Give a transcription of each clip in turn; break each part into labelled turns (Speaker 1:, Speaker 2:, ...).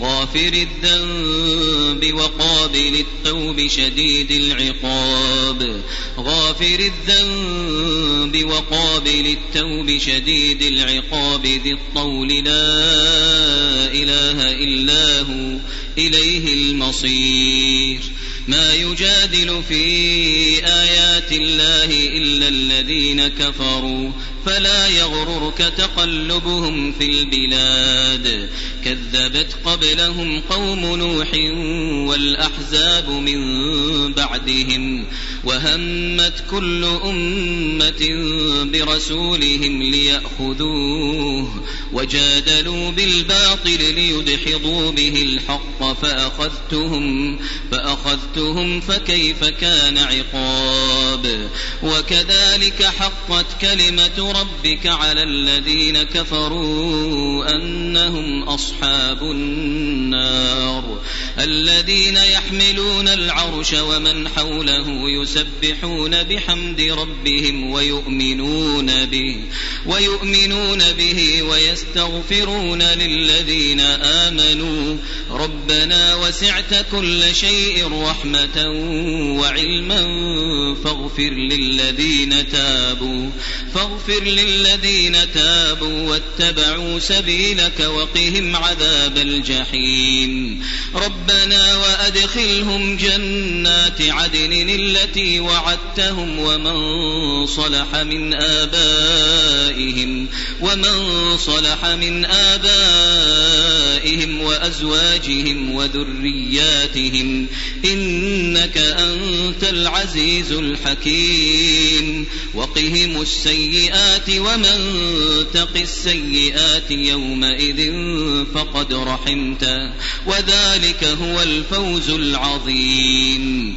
Speaker 1: غافر الذنب وقابل التوب شديد العقاب غافر الذنب وقابل التوب شديد العقاب ذي الطول لا إله إلا هو إليه المصير ما يجادل في آيات الله إلا الذين كفروا فلا يغررك تقلبهم في البلاد كذبت قبلهم قوم نوح والأحزاب من بعدهم وهمت كل أمة برسولهم ليأخذوه وجادلوا بالباطل ليدحضوا به الحق فأخذتهم فأخذتهم فكيف كان عقاب وكذلك حقت كلمة ربك على الذين كفروا أنهم أصحاب النار الذين يحملون العرش ومن حوله يسرون يسبحون بحمد ربهم ويؤمنون به ويؤمنون به ويستغفرون للذين آمنوا ربنا وسعت كل شيء رحمة وعلما فاغفر للذين تابوا فاغفر للذين تابوا واتبعوا سبيلك وقهم عذاب الجحيم ربنا وأدخلهم جنات عدن التي التي وعدتهم ومن صلح من آبائهم ومن صلح من آبائهم وأزواجهم وذرياتهم إنك أنت العزيز الحكيم وقهم السيئات ومن تق السيئات يومئذ فقد رحمته وذلك هو الفوز العظيم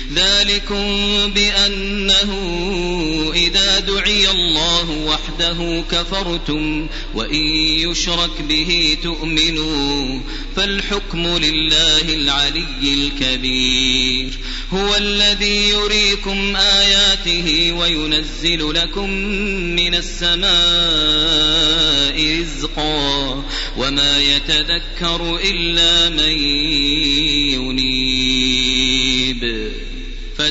Speaker 1: ذلكم بأنه إذا دعي الله وحده كفرتم وإن يشرك به تؤمنوا فالحكم لله العلي الكبير هو الذي يريكم آياته وينزل لكم من السماء رزقا وما يتذكر إلا من ينير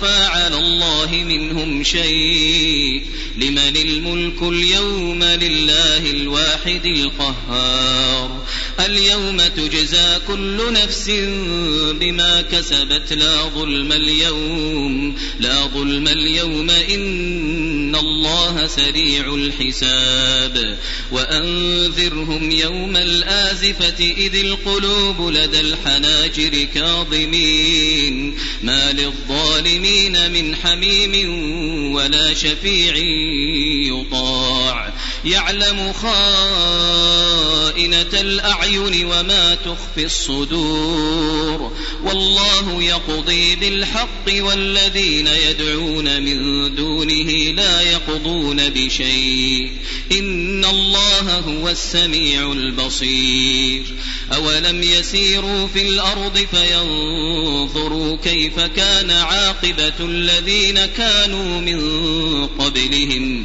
Speaker 1: يخفى على الله منهم شيء لمن الملك اليوم لله الواحد القهار اليوم تجزى كل نفس بما كسبت لا ظلم اليوم لا ظلم اليوم إن إن الله سريع الحساب وأنذرهم يوم الآزفة إذ القلوب لدى الحناجر كاظمين ما للظالمين من حميم ولا شفيع يعلم خائنة الأعين وما تخفي الصدور والله يقضي بالحق والذين يدعون من دونه لا يقضون بشيء إن الله هو السميع البصير أولم يسيروا في الأرض فينظروا كيف كان عاقبة الذين كانوا من قبلهم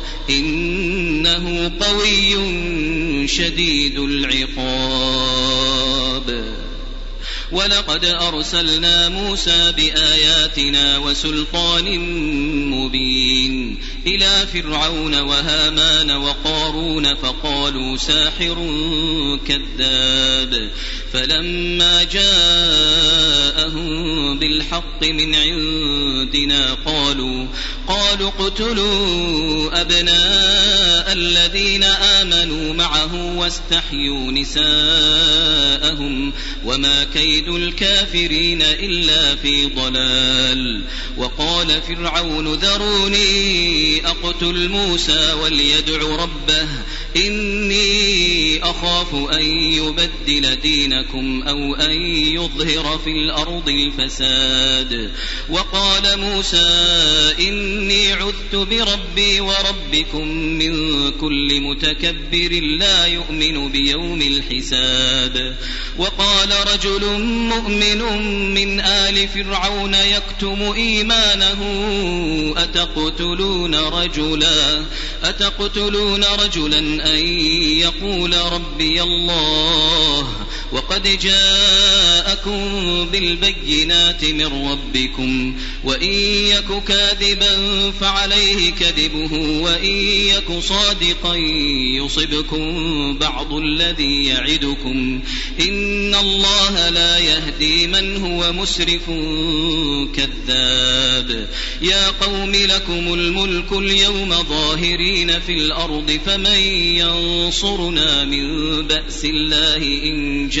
Speaker 1: إنه قوي شديد العقاب ولقد أرسلنا موسى بآياتنا وسلطان مبين إلى فرعون وهامان وقارون فقالوا ساحر كذاب فلما جاءهم بالحق من عندنا قالوا قالوا اقتلوا أبناء الذين آمنوا معه واستحيوا نساءهم وما كيد الكافرين إلا في ضلال وقال فرعون ذروني أقتل موسى وليدع ربه إني أخاف أن يبدل دينكم أو أن يظهر في الأرض الفساد وقال موسى إني عذت بربي وربكم من كل متكبر لا يؤمن بيوم الحساب وقال رجل مؤمن من آل فرعون يكتم إيمانه أتقتلون رجلا أتقتلون رجلا أن يقول ربي الله وقد جاءكم بالبينات من ربكم وإن يك كاذبا فعليه كذبه وإن يك صادقا يصبكم بعض الذي يعدكم إن الله لا يهدي من هو مسرف كذاب يا قوم لكم الملك اليوم ظاهرين في الأرض فمن ينصرنا من بأس الله إن جاء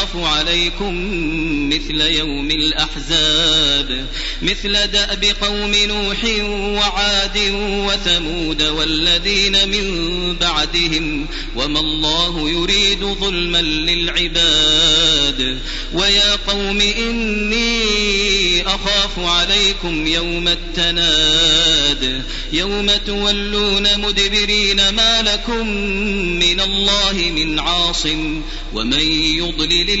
Speaker 1: يخاف عليكم مثل يوم الأحزاب مثل دأب قوم نوح وعاد وثمود والذين من بعدهم وما الله يريد ظلما للعباد ويا قوم إني أخاف عليكم يوم التناد يوم تولون مدبرين ما لكم من الله من عاصم ومن يضلل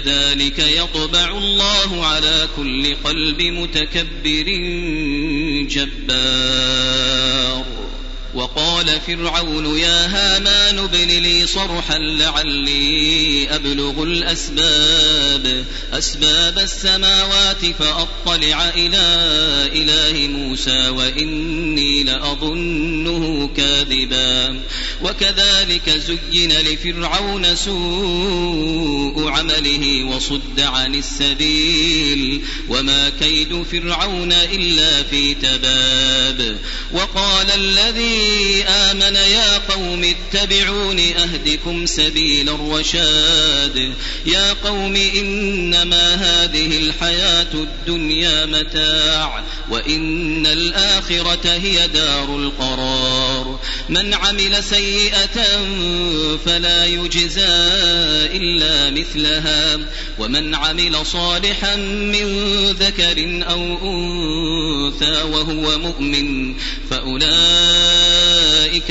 Speaker 1: كذلك يطبع الله على كل قلب متكبر جبار وقال فرعون يا هامان ابن لي صرحا لعلي أبلغ الأسباب أسباب السماوات فأطلع إلى إله موسى وإني لأظنه كاذبا وكذلك زين لفرعون سوء عمله وصد عن السبيل وما كيد فرعون إلا في تباب وقال الذي آمن يا قوم اتبعون أهدكم سبيل الرشاد يا قوم إنما هذه الحياة الدنيا متاع وإن الآخرة هي دار القرار من عمل سيئة فلا يجزى إلا مثلها ومن عمل صالحا من ذكر أو أنثى وهو مؤمن فأولئك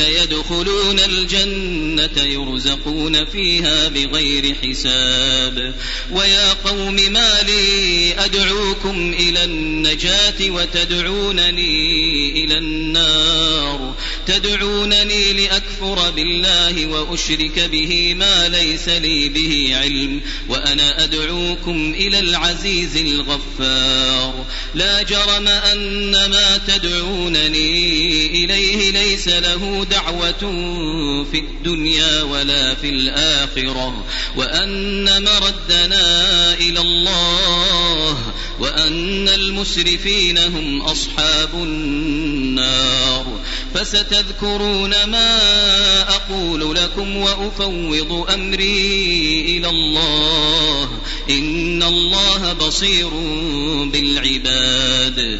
Speaker 1: يدخلون الجنة يرزقون فيها بغير حساب ويا قوم ما لي أدعوكم إلى النجاة وتدعونني إلى النار تدعونني لأ أكفر بالله وأشرك به ما ليس لي به علم وأنا أدعوكم إلى العزيز الغفار لا جرم أن ما تدعونني إليه ليس له دعوة في الدنيا ولا في الآخرة وأن مردنا إلى الله وأن المسرفين هم أصحاب النار فستذكرون ما أقول لكم وأفوض أمري إلى الله إن الله بصير بالعباد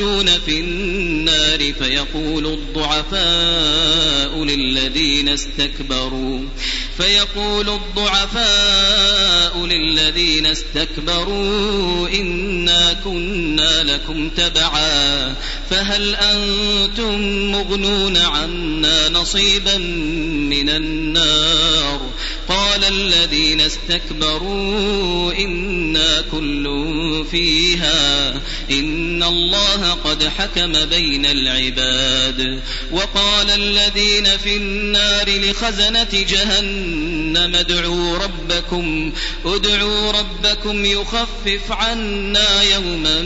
Speaker 1: يفتون في النار فيقول الضعفاء للذين استكبروا فيقول الضعفاء للذين استكبروا إنا كنا لكم تبعا فهل أنتم مغنون عنا نصيبا من النار قال الذين استكبروا إنا كل فيها إن الله قد حكم بين العباد وقال الذين في النار لخزنة جهنم ادعوا ربكم ادعوا ربكم يخفف عنا يوما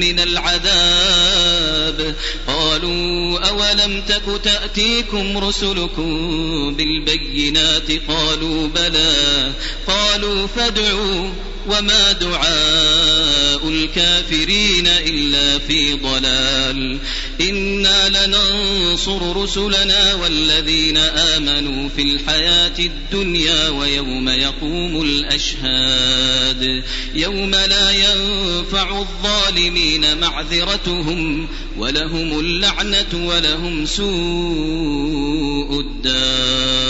Speaker 1: من العذاب قالوا أولم تك تأتيكم رسلكم بالبينات قالوا بلى قالوا فادعوا وما دعاء الكافرين إلا في ضلال إنا لننصر رسلنا والذين آمنوا في الحياة الدنيا ويوم يقوم الأشهاد يوم لا ينفع الظالمين معذرتهم ولهم اللعنة ولهم سوء الدار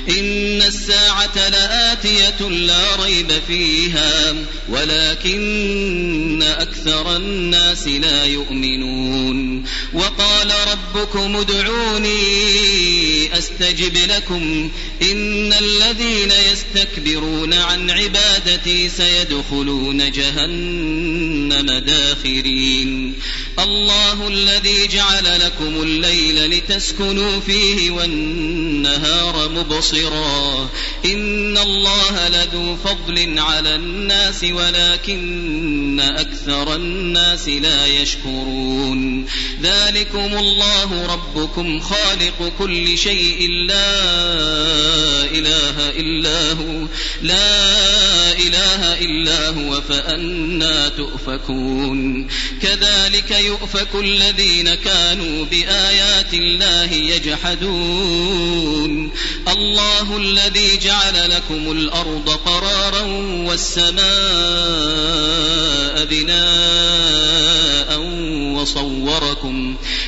Speaker 1: إن الساعة لآتية لا ريب فيها ولكن أكثر الناس لا يؤمنون وقال ربكم ادعوني أستجب لكم إن الذين يستكبرون عن عبادتي سيدخلون جهنم داخرين الله الذي جعل لكم الليل لتسكنوا فيه والنهار النهار مبصرا إن الله لذو فضل على الناس ولكن أكثر الناس لا يشكرون ذلكم الله ربكم خالق كل شيء لا إله إلا هو لا إله إلا هو فأنا تؤفكون كذلك يؤفك الذين كانوا بآيات الله يجحدون الله الذي جعل لكم الأرض قرارا والسماء بناء وصوركم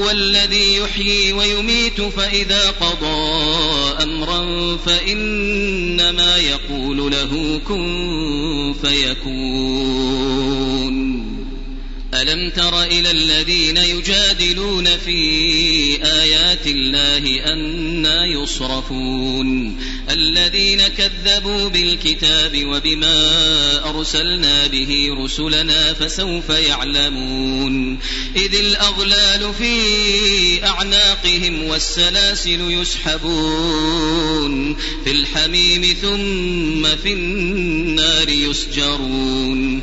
Speaker 1: هو الذي يحيي ويميت فإذا قضى أمرا فإنما يقول له كن فيكون ألم تر إلى الذين يجادلون في آيات الله أنا يصرفون الذين كذبوا بالكتاب وبما أرسلنا به رسلنا فسوف يعلمون إذ الأغلال في أعناقهم والسلاسل يسحبون في الحميم ثم في النار يسجرون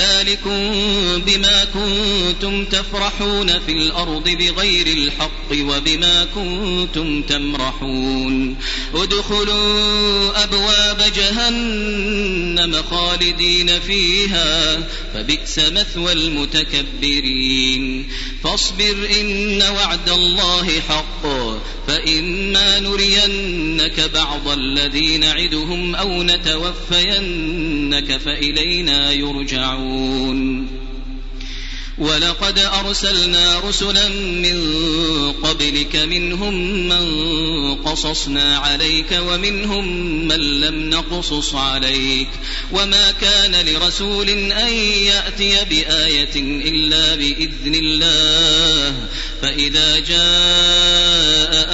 Speaker 1: ذلكم بما كنتم تفرحون في الأرض بغير الحق وبما كنتم تمرحون ادخلوا أبواب جهنم خالدين فيها فبئس مثوى المتكبرين فاصبر إن وعد الله حق فإما نرينك بعض الذي نعدهم أو نتوفينك فإلينا يرجعون يعلمون ولقد أرسلنا رسلا من قبلك منهم من قصصنا عليك ومنهم من لم نقصص عليك وما كان لرسول أن يأتي بآية إلا بإذن الله فإذا جاء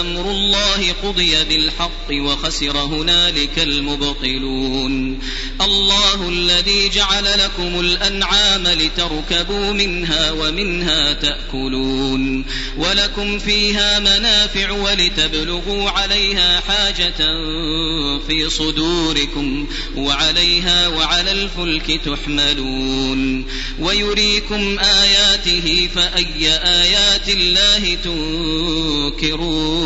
Speaker 1: أمر الله قضي بالحق وخسر هنالك المبطلون الله الذي جعل لكم الأنعام لتركبوا منها ومنها تأكلون ولكم فيها منافع ولتبلغوا عليها حاجة في صدوركم وعليها وعلى الفلك تحملون ويريكم آياته فأي آيات الله تنكرون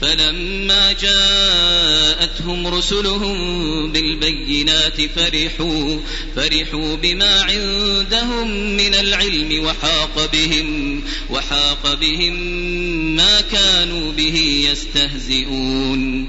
Speaker 1: فلما جاءتهم رسلهم بالبينات فرحوا فرحوا بما عندهم من العلم وحاق بهم وحاق بهم ما كانوا به يستهزئون